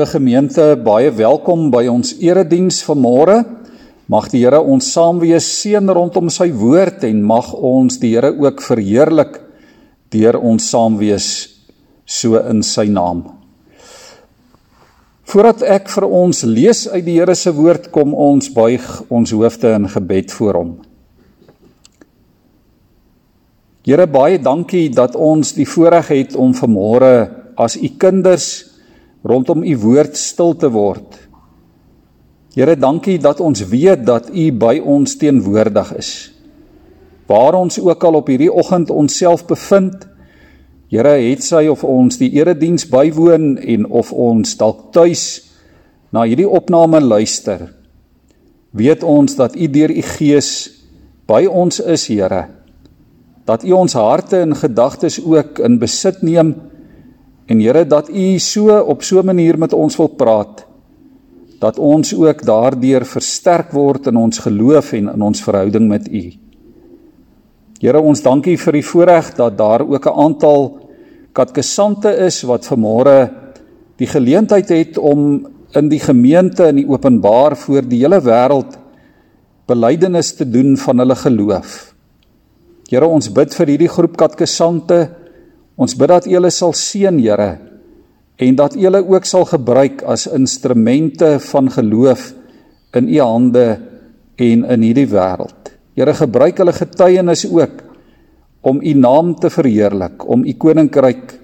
Liewe gemeente, baie welkom by ons erediens vanmôre. Mag die Here ons saam wees seën rondom sy woord en mag ons die Here ook verheerlik deur ons saam wees so in sy naam. Voordat ek vir ons lees uit die Here se woord, kom ons buig ons hoofde in gebed voor hom. Here, baie dankie dat ons die voorreg het om vanmôre as u kinders rondom u woord stil te word. Here, dankie dat ons weet dat u by ons teenwoordig is. Waar ons ook al op hierdie oggend onsself bevind, Here, het sy of ons die erediens bywoon en of ons dalk tuis na hierdie opname luister, weet ons dat u deur u gees by ons is, Here. Dat u ons harte en gedagtes ook in besit neem En Here dat U so op so 'n manier met ons wil praat dat ons ook daardeur versterk word in ons geloof en in ons verhouding met U. Here ons dankie vir die voorreg dat daar ook 'n aantal katkesante is wat vanmôre die geleentheid het om in die gemeente in die openbaar voor die hele wêreld belydenis te doen van hulle geloof. Here ons bid vir hierdie groep katkesante Ons bid dat U hulle sal seën, Here, en dat U hulle ook sal gebruik as instrumente van geloof in U hande en in hierdie wêreld. Here, gebruik hulle getuienis ook om U naam te verheerlik, om U koninkryk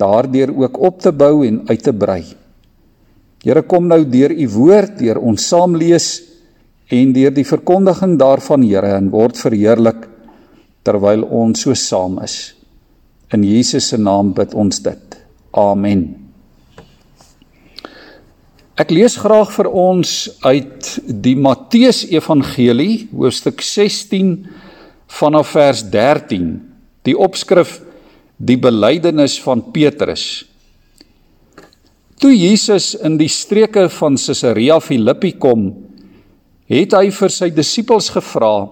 daardeur ook op te bou en uit te brei. Here, kom nou deur U woord, deur ons saam lees en deur die verkondiging daarvan, Here, en word verheerlik terwyl ons so saam is. In Jesus se naam bid ons dit. Amen. Ek lees graag vir ons uit die Matteus Evangelie, hoofstuk 16 vanaf vers 13. Die opskrif Die belydenis van Petrus. Toe Jesus in die streke van Caesarea Philippi kom, het hy vir sy disippels gevra: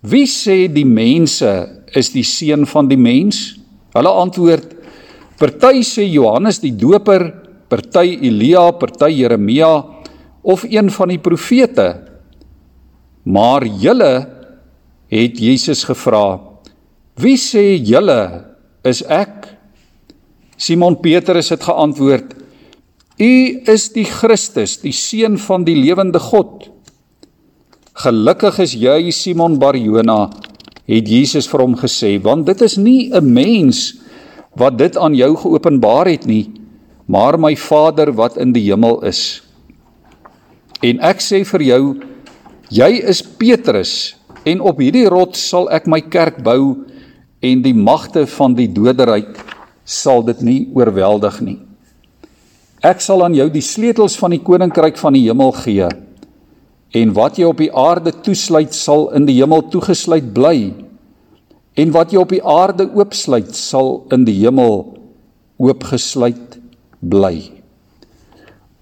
"Wie sê die mense is die seun van die mens?" Hulle antwoord: Party sê Johannes die Doper, party Elia, party Jeremia of een van die profete. Maar julle het Jesus gevra: Wie sê julle is ek? Simon Petrus het geantwoord: U is die Christus, die seun van die lewende God. Gelukkig is jy Simon Barjona het Jesus vir hom gesê, want dit is nie 'n mens wat dit aan jou geopenbaar het nie, maar my Vader wat in die hemel is. En ek sê vir jou, jy is Petrus en op hierdie rots sal ek my kerk bou en die magte van die doderyk sal dit nie oorweldig nie. Ek sal aan jou die sleutels van die koninkryk van die hemel gee. En wat jy op die aarde toesluit sal in die hemel toegesluit bly. En wat jy op die aarde oopsluit sal in die hemel oopgesluit bly.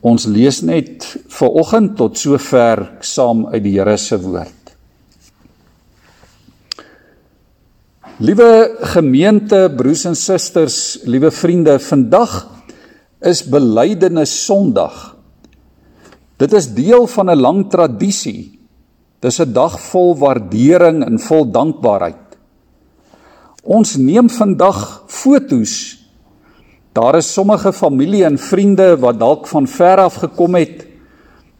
Ons lees net ver oggend tot sover saam uit die Here se woord. Liewe gemeente, broers en susters, liewe vriende, vandag is belydenis Sondag. Dit is deel van 'n lang tradisie. Dis 'n dag vol waardering en vol dankbaarheid. Ons neem vandag fotos. Daar is sommige familie en vriende wat dalk van ver af gekom het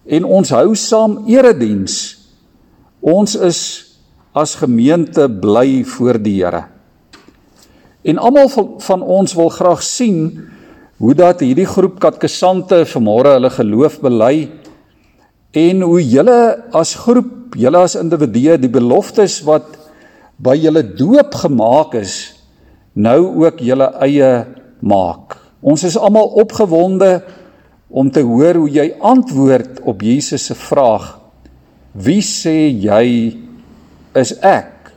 en ons hou saam erediens. Ons is as gemeente bly voor die Here. En almal van ons wil graag sien hoe dat hierdie groep katkesante vanmôre hulle geloof bely en hoe julle as groep, julle as individue die beloftes wat by julle doop gemaak is, nou ook julle eie maak. Ons is almal opgewonde om te hoor hoe jy antwoord op Jesus se vraag: Wie sê jy is ek?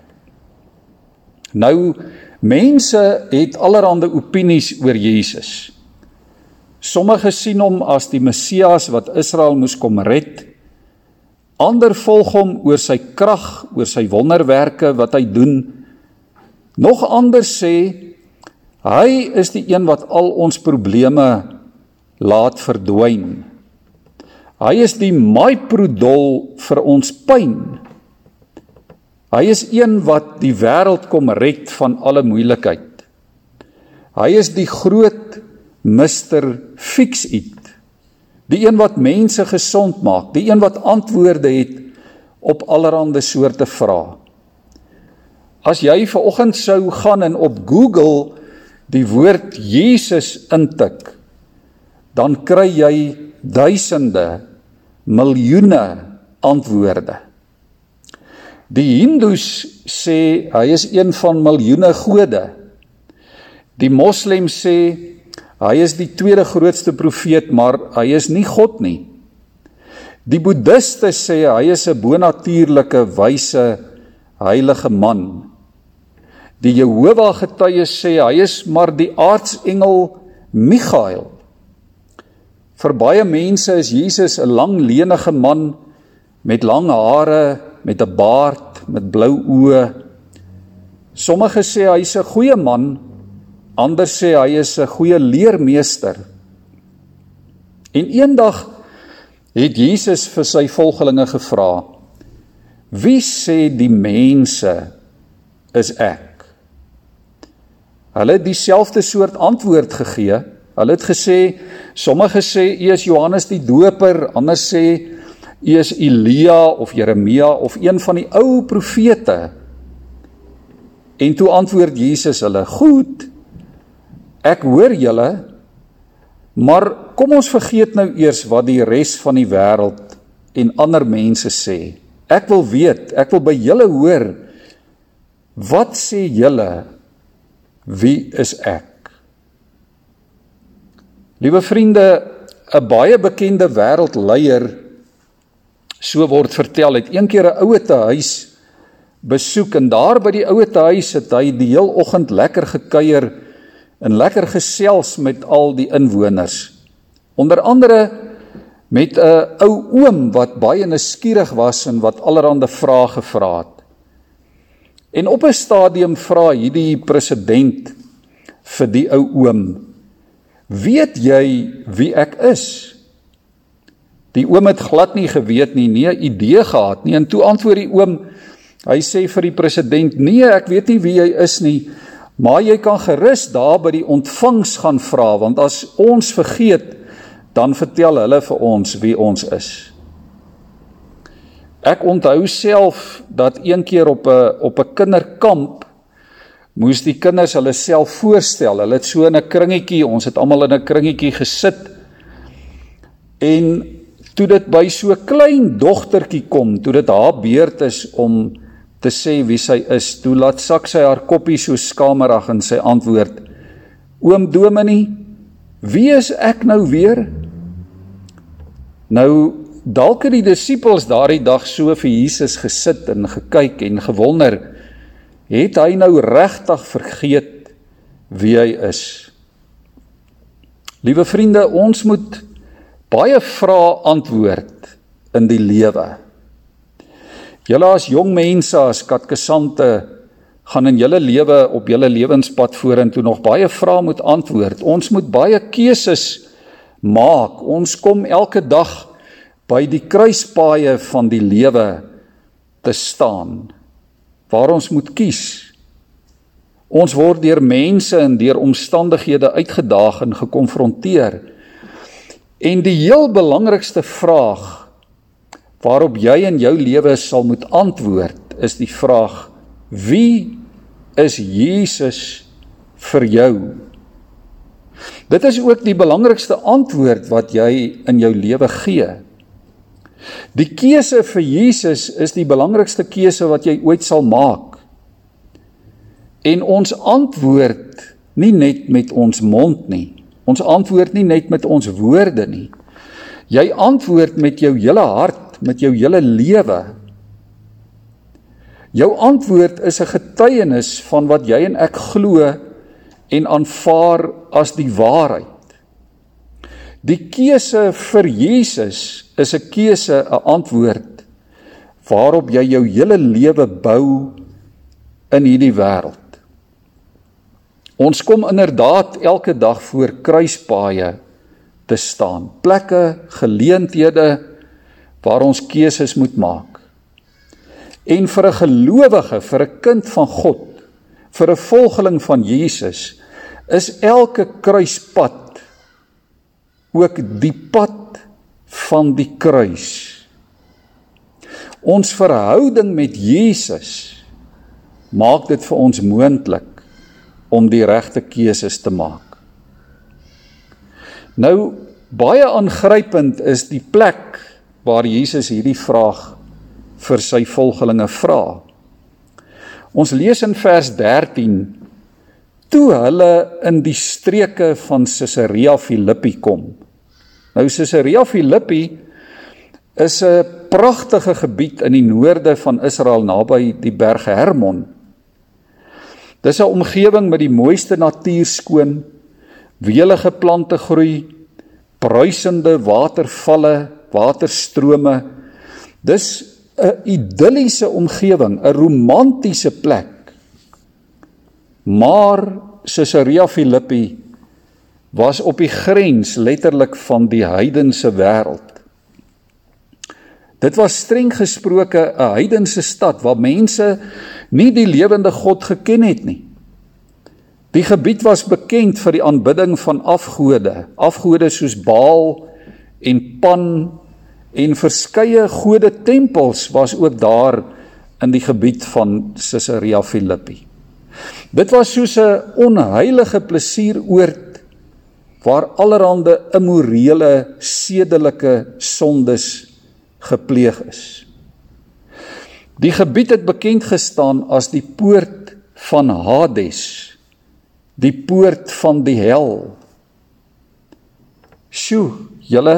Nou mense het allerlei opinies oor Jesus. Sommige sien hom as die Messias wat Israel moes kom red. Ander volg hom oor sy krag, oor sy wonderwerke wat hy doen. Nog ander sê hy is die een wat al ons probleme laat verdwyn. Hy is die maaiprodol vir ons pyn. Hy is een wat die wêreld kom red van alle moeilikheid. Hy is die groot Mr Fix It. Die een wat mense gesond maak, die een wat antwoorde het op allerlei soorte vrae. As jy ver oggend sou gaan en op Google die woord Jesus intik, dan kry jy duisende, miljoene antwoorde. Die Hindus sê hy is een van miljoene gode. Die Moslems sê hy is die tweede grootste profeet, maar hy is nie God nie. Die Boeddiste sê hy is 'n bonatuurlike wyse heilige man. Die Jehova getuies sê hy is maar die aartsengel Michael. Vir baie mense is Jesus 'n lang lenige man met lang hare, met 'n baard, met blou oë. Sommige sê hy's 'n goeie man, ander sê hy is 'n goeie leermeester. En eendag het Jesus vir sy volgelinge gevra: "Wie sê die mense is ek?" Hulle het dieselfde soort antwoord gegee. Hulle het gesê sommige sê u is Johannes die Doper, ander sê u is Elia of Jeremia of een van die ou profete. En toe antwoord Jesus hulle: "Goed. Ek hoor julle, maar kom ons vergeet nou eers wat die res van die wêreld en ander mense sê. Ek wil weet, ek wil by julle hoor. Wat sê julle Wie is ek? Liewe vriende, 'n baie bekende wêreldleier so word vertel het een keer 'n ouete huis besoek en daar by die ouete huis het hy die heel oggend lekker gekuier en lekker gesels met al die inwoners. Onder andere met 'n ou oom wat baie nuuskierig was en wat allerlei vrae gevra het. En op 'n stadium vra hierdie president vir die ou oom: "Weet jy wie ek is?" Die oom het glad nie geweet nie, nie 'n idee gehad nie. En toe antwoord die oom, hy sê vir die president: "Nee, ek weet nie wie jy is nie, maar jy kan gerus daar by die ontvangs gaan vra, want as ons vergeet, dan vertel hulle vir ons wie ons is." Ek onthou self dat een keer op 'n op 'n kinderkamp moes die kinders hulle self voorstel. Hulle het so in 'n kringetjie, ons het almal in 'n kringetjie gesit. En toe dit by so 'n klein dogtertjie kom, toe dit haar beurt is om te sê wie sy is, toe laat sak sy haar koppie so skamerig en sy antwoord: "Oom Dominie, wie is ek nou weer?" Nou Dalk het die disippels daardie dag so vir Jesus gesit en gekyk en gewonder, het hy nou regtig vergeet wie hy is? Liewe vriende, ons moet baie vrae antwoord in die lewe. Julle as jong mense, as katkesante, gaan in julle lewe op julle lewenspad vorentoe nog baie vrae moet antwoord. Ons moet baie keuses maak. Ons kom elke dag by die kruispaaie van die lewe te staan waar ons moet kies. Ons word deur mense en deur omstandighede uitgedaag en gekonfronteer. En die heel belangrikste vraag waarop jy in jou lewe sal moet antwoord is die vraag: Wie is Jesus vir jou? Dit is ook die belangrikste antwoord wat jy in jou lewe gee. Die keuse vir Jesus is die belangrikste keuse wat jy ooit sal maak. En ons antwoord nie net met ons mond nie. Ons antwoord nie net met ons woorde nie. Jy antwoord met jou hele hart, met jou hele lewe. Jou antwoord is 'n getuienis van wat jy en ek glo en aanvaar as die waarheid. Die keuse vir Jesus is 'n keuse, 'n antwoord waarop jy jou hele lewe bou in hierdie wêreld. Ons kom inderdaad elke dag voor kruispaaie te staan. Plekke, geleenthede waar ons keuses moet maak. En vir 'n gelowige, vir 'n kind van God, vir 'n volgeling van Jesus, is elke kruispad ook die pad van die kruis. Ons verhouding met Jesus maak dit vir ons moontlik om die regte keuses te maak. Nou baie aangrypend is die plek waar Jesus hierdie vraag vir sy volgelinge vra. Ons lees in vers 13 toe hulle in die streke van Caesarea Philippi kom. Nou Caesarea Philippi is 'n pragtige gebied in die noorde van Israel naby die berg Hermon. Dis 'n omgewing met die mooiste natuur skoon, welige plante groei, bruisende watervalle, waterstrome. Dis 'n idilliese omgewing, 'n romantiese plek. Maar Caesarea Philippi was op die grens letterlik van die heidense wêreld. Dit was streng gesproke 'n heidense stad waar mense nie die lewende God geken het nie. Die gebied was bekend vir die aanbidding van afgode, afgode soos Baal en Pan en verskeie gode tempels was ook daar in die gebied van Caesarea Philippi. Dit was soos 'n onheilige plesieroord waar allerlei immorele sedelike sondes gepleeg is. Die gebied het bekend gestaan as die poort van Hades, die poort van die hel. Sjoe, julle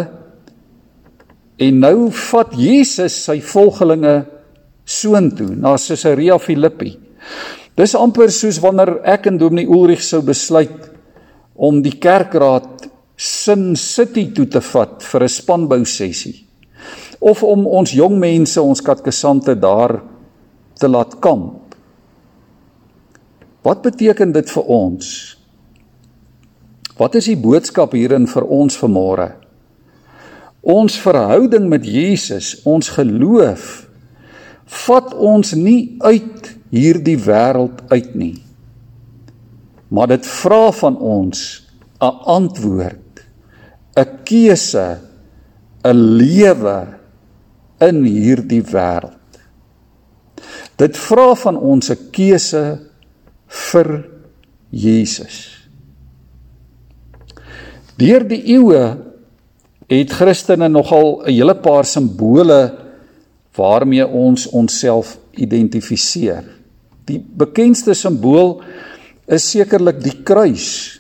en nou vat Jesus sy volgelinge soontoe na Caesarea Philippi. Dis amper soos wanneer ek en Dominee Ulrich sou besluit om die kerkraad Sin City toe te vat vir 'n spanbou sessie of om ons jong mense, ons katkesante daar te laat kamp. Wat beteken dit vir ons? Wat is die boodskap hierin vir ons vanmôre? Ons verhouding met Jesus, ons geloof vat ons nie uit hierdie wêreld uit nie. Maar dit vra van ons 'n antwoord, 'n keuse, 'n lewe in hierdie wêreld. Dit vra van ons 'n keuse vir Jesus. Deur die eeue het Christene nogal 'n hele paar simbole waarmee ons onsself identifiseer. Die bekendste simbool is sekerlik die kruis.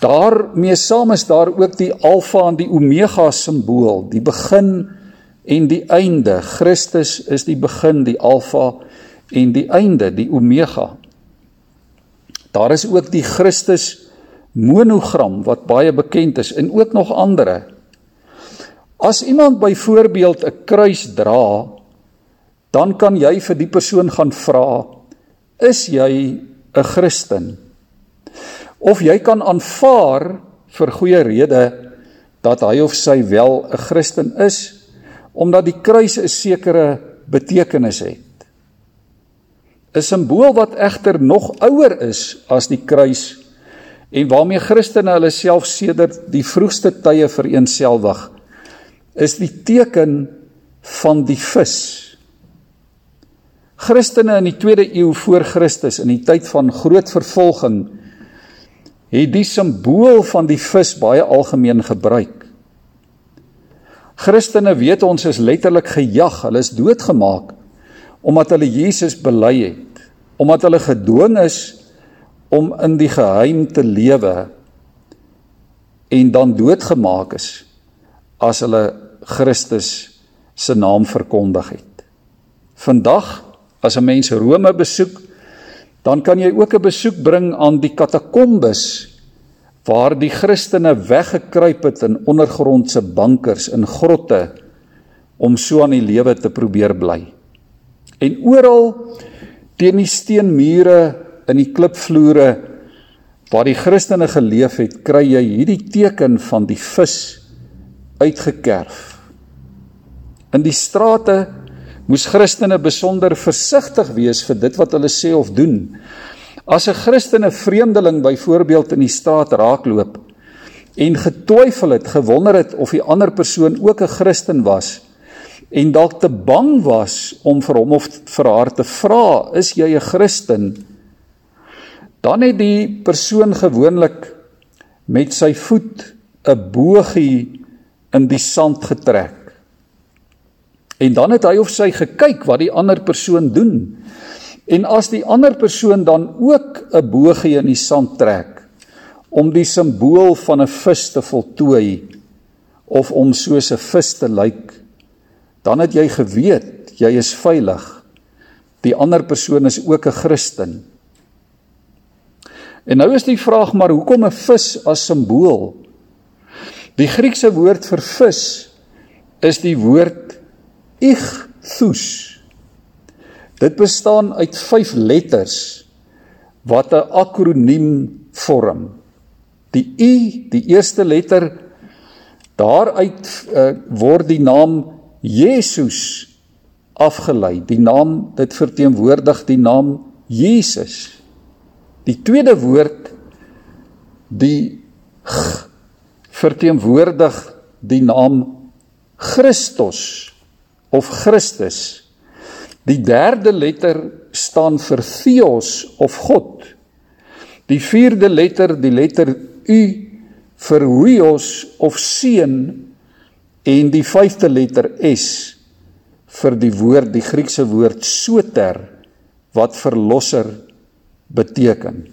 Daarmee saam is daar ook die alfa en die omega simbool, die begin en die einde. Christus is die begin, die alfa en die einde, die omega. Daar is ook die Christus monogram wat baie bekend is en ook nog ander. As iemand byvoorbeeld 'n kruis dra, dan kan jy vir die persoon gaan vra: "Is jy 'n Christen?" of jy kan aanvaar vir goeie rede dat hy of sy wel 'n Christen is omdat die kruis 'n sekere betekenis het. 'n Simbool wat egter nog ouer is as die kruis en waarmee Christene hulle self sedert die vroegste tye vereensgewig is die teken van die vis. Christene in die 2de eeu voor Christus in die tyd van groot vervolging het die simbool van die vis baie algemeen gebruik. Christene weet ons is letterlik gejag, hulle is doodgemaak omdat hulle Jesus bely het, omdat hulle gedwing is om in die geheim te lewe en dan doodgemaak is as hulle Christus se naam verkondig het. Vandag as 'n mens Rome besoek, dan kan jy ook 'n besoek bring aan die katakombes waar die Christene weggekruip het in ondergrondse bunkers in grotte om so aan die lewe te probeer bly. En oral teen die steenmure in die klipvloere waar die Christene geleef het, kry jy hierdie teken van die vis uitgekerf. In die strate moes Christene besonder versigtig wees vir dit wat hulle sê of doen. As 'n Christene vreemdeling byvoorbeeld in die straat raakloop en getwyfel het, gewonder het of die ander persoon ook 'n Christen was en dalk te bang was om vir hom of vir haar te vra, "Is jy 'n Christen?" Dan het die persoon gewoonlik met sy voet 'n bogie in die sand getrek. En dan het hy of sy gekyk wat die ander persoon doen. En as die ander persoon dan ook 'n bogie in die sand trek om die simbool van 'n vis te voltooi of om soos 'n vis te lyk, dan het jy geweet jy is veilig. Die ander persoon is ook 'n Christen. En nou is die vraag maar hoekom 'n vis as simbool? Die Griekse woord vir vis is die woord ichthus. Dit bestaan uit 5 letters wat 'n akroniem vorm. Die U, die eerste letter daaruit uh, word die naam Jesus afgelei. Die naam dit verteenwoordig die naam Jesus. Die tweede woord die g, verteenwoordig die naam Christus of Christus. Die derde letter staan vir Theos of God. Die vierde letter, die letter U vir Huios of seun en die vyfde letter S vir die woord die Griekse woord soter wat verlosser beteken.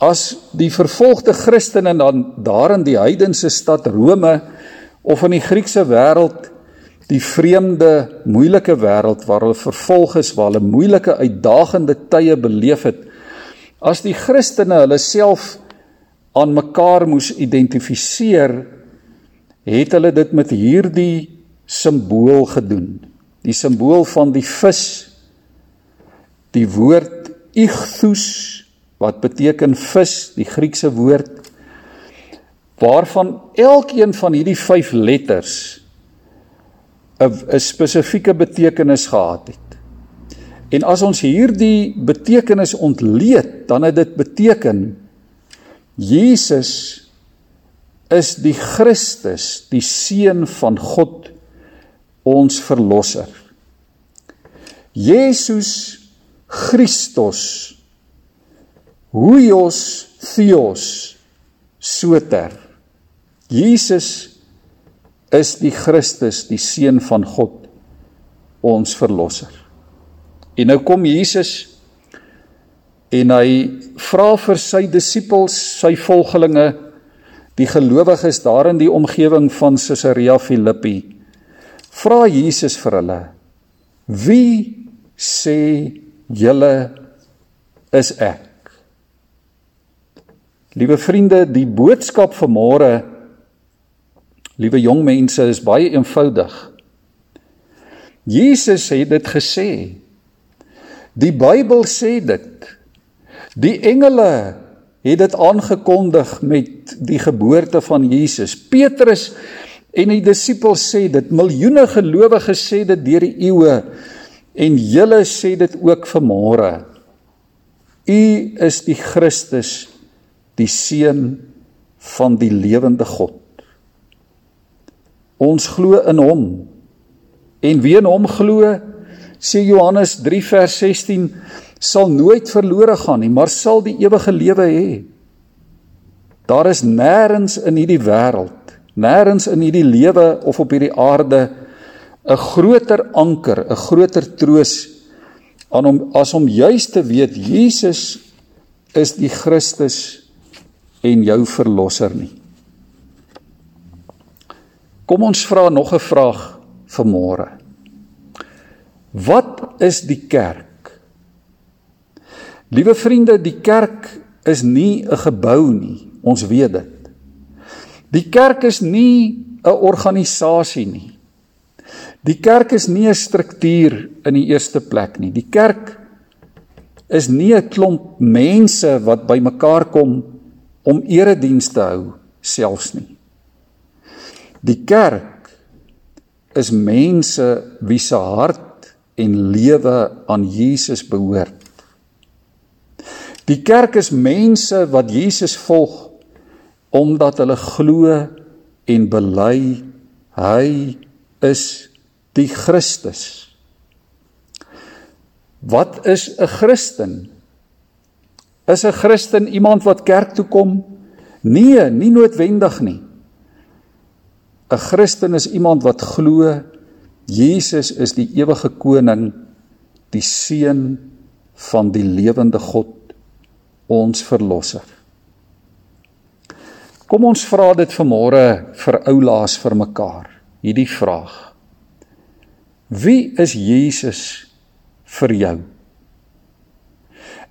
As die vervolgde Christene dan daar in die heidense stad Rome of in die Griekse wêreld die vreemde, moeilike wêreld waar hulle vervolg is, waar hulle moeilike, uitdagende tye beleef het, as die Christene hulle self aan mekaar moes identifiseer, het hulle dit met hierdie simbool gedoen. Die simbool van die vis die woord ichthus wat beteken vis, die Griekse woord waarvan elkeen van hierdie 5 letters 'n spesifieke betekenis gehad het. En as ons hierdie betekenis ontleed, dan het dit beteken Jesus is die Christus, die seun van God, ons verlosser. Jesus Christos Huios Theos Soter Jesus is die Christus, die seun van God, ons verlosser. En nou kom Jesus en hy vra vir sy disippels, sy volgelinge, die gelowiges daar in die omgewing van Caesarea Philippi, vra Jesus vir hulle: "Wie sê julle is ek. Liewe vriende, die boodskap van môre liewe jong mense is baie eenvoudig. Jesus het dit gesê. Die Bybel sê dit. Die engele het dit aangekondig met die geboorte van Jesus. Petrus en die disippels sê dit. Miljoene gelowiges sê dit deur die eeue. En julle sê dit ook vanmôre. U is die Christus, die seun van die lewende God. Ons glo in hom. En wie in hom glo, sê Johannes 3 vers 16, sal nooit verlore gaan nie, maar sal die ewige lewe hê. Daar is nêrens in hierdie wêreld, nêrens in hierdie lewe of op hierdie aarde 'n groter anker, 'n groter troos aan hom as om juis te weet Jesus is die Christus en jou verlosser nie. Kom ons vra nog 'n vraag vanmôre. Wat is die kerk? Liewe vriende, die kerk is nie 'n gebou nie. Ons weet dit. Die kerk is nie 'n organisasie nie. Die kerk is nie 'n struktuur in die eerste plek nie. Die kerk is nie 'n klomp mense wat bymekaar kom om erediens te hou selfs nie. Die kerk is mense wie se hart en lewe aan Jesus behoort. Die kerk is mense wat Jesus volg omdat hulle glo en bely hy is die Christus. Wat is 'n Christen? Is 'n Christen iemand wat kerk toe kom? Nee, nie noodwendig nie. 'n Christen is iemand wat glo Jesus is die ewige koning, die seun van die lewende God, ons verlosser. Kom ons vra dit vanmôre vir oulaas vir mekaar. Hierdie vraag. Wie is Jesus vir jou?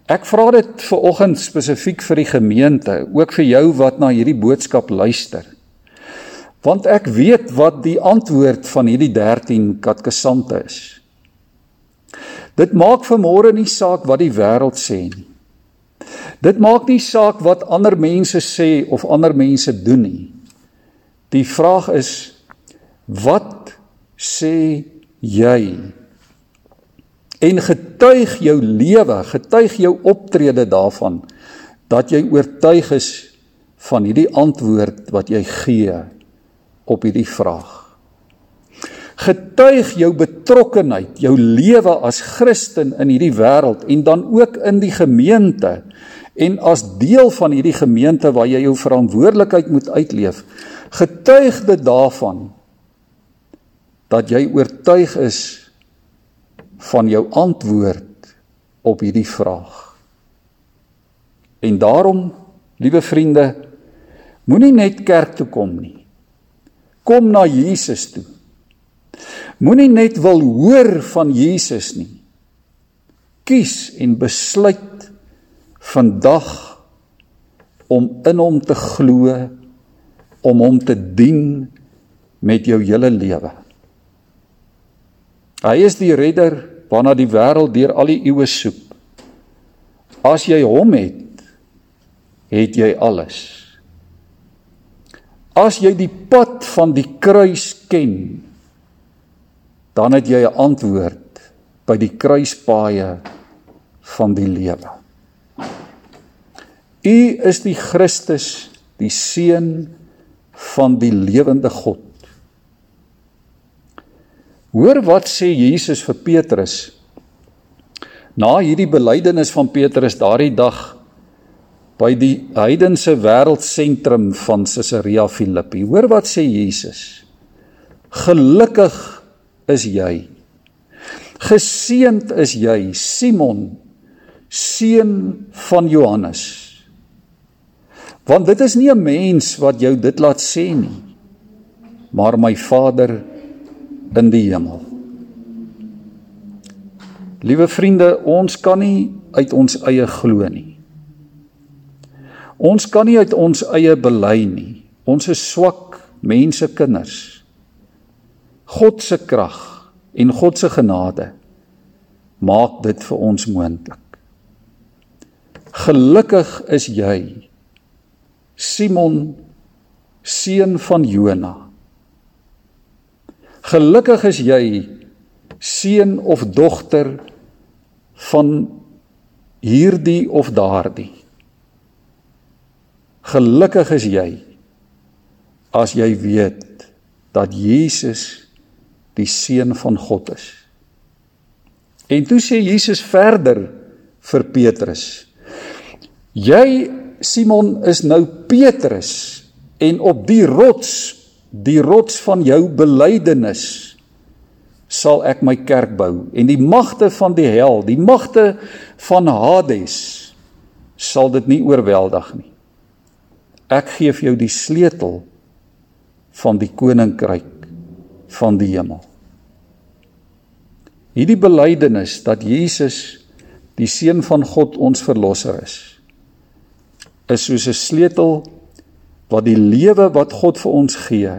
Ek vra dit ver oggend spesifiek vir die gemeente, ook vir jou wat na hierdie boodskap luister. Want ek weet wat die antwoord van hierdie 13 katkesante is. Dit maak vanmôre nie saak wat die wêreld sê nie. Dit maak nie saak wat ander mense sê of ander mense doen nie. Die vraag is wat sê jy? en getuig jou lewe, getuig jou optrede daarvan dat jy oortuig is van hierdie antwoord wat jy gee op hierdie vraag. Getuig jou betrokkenheid, jou lewe as Christen in hierdie wêreld en dan ook in die gemeente en as deel van hierdie gemeente waar jy jou verantwoordelikheid moet uitleef. Getuig dit daarvan dat jy oortuig is van jou antwoord op hierdie vraag. En daarom, liewe vriende, moenie net kerk toe kom nie. Kom na Jesus toe. Moenie net wil hoor van Jesus nie. Kies en besluit vandag om in hom te glo, om hom te dien met jou hele lewe. Hy is die redder waarna die wêreld deur al die eeue soek. As jy hom het, het jy alles. As jy die pad van die kruis ken, dan het jy 'n antwoord by die kruispaaie van die lewe. U is die Christus, die seun van die lewende God. Hoor wat sê Jesus vir Petrus. Na hierdie belydenis van Petrus daardie dag by die heidense wêreldsentrum van Caesarea Philippi. Hoor wat sê Jesus. Gelukkig is jy. Geseend is jy, Simon, seun van Johannes. Want dit is nie 'n mens wat jou dit laat sê nie, maar my Vader in die hemel. Liewe vriende, ons kan nie uit ons eie glo nie. Ons kan nie uit ons eie bely nie. Ons is swak mense kinders. God se krag en God se genade maak dit vir ons moontlik. Gelukkig is jy Simon seun van Jona Gelukkig is jy seun of dogter van hierdie of daardie. Gelukkig is jy as jy weet dat Jesus die seun van God is. En toe sê Jesus verder vir Petrus: Jy Simon is nou Petrus en op die rots die rots van jou belydenis sal ek my kerk bou en die magte van die hel, die magte van Hades sal dit nie oorweldig nie. Ek gee vir jou die sleutel van die koninkryk van die hemel. Hierdie belydenis dat Jesus die seun van God ons verlosser is, is soos 'n sleutel wat die lewe wat God vir ons gee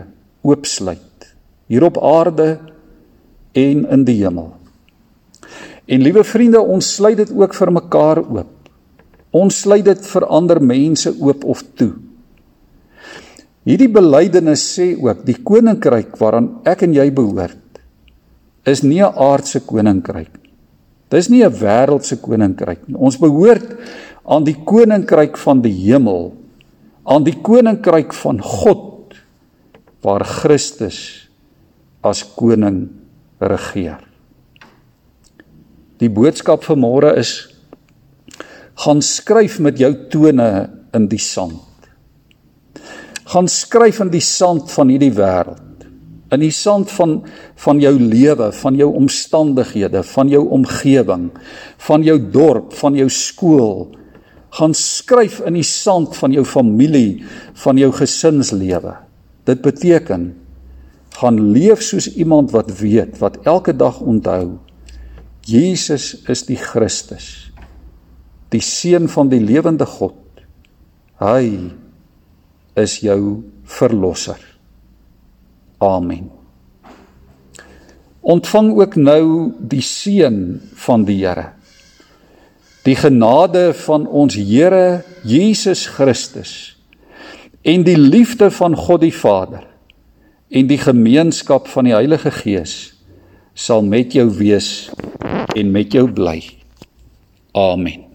oopsluit hier op aarde en in die hemel. En liewe vriende, ons sluit dit ook vir mekaar oop. Ons sluit dit vir ander mense oop of toe. Hierdie belydenis sê ook die koninkryk waaraan ek en jy behoort is nie 'n aardse koninkryk nie. Dis nie 'n wêreldse koninkryk nie. Ons behoort aan die koninkryk van die hemel, aan die koninkryk van God waar Christus as koning regeer. Die boodskap vir môre is gaan skryf met jou tone in die sand. Gaan skryf in die sand van hierdie wêreld. In die sand van van jou lewe, van jou omstandighede, van jou omgewing, van jou dorp, van jou skool. Gaan skryf in die sand van jou familie, van jou gesinslewe. Dit beteken gaan leef soos iemand wat weet, wat elke dag onthou Jesus is die Christus, die seun van die lewende God. Hy is jou verlosser. Amen. Ontvang ook nou die seën van die Here. Die genade van ons Here Jesus Christus en die liefde van God die Vader en die gemeenskap van die Heilige Gees sal met jou wees en met jou bly. Amen.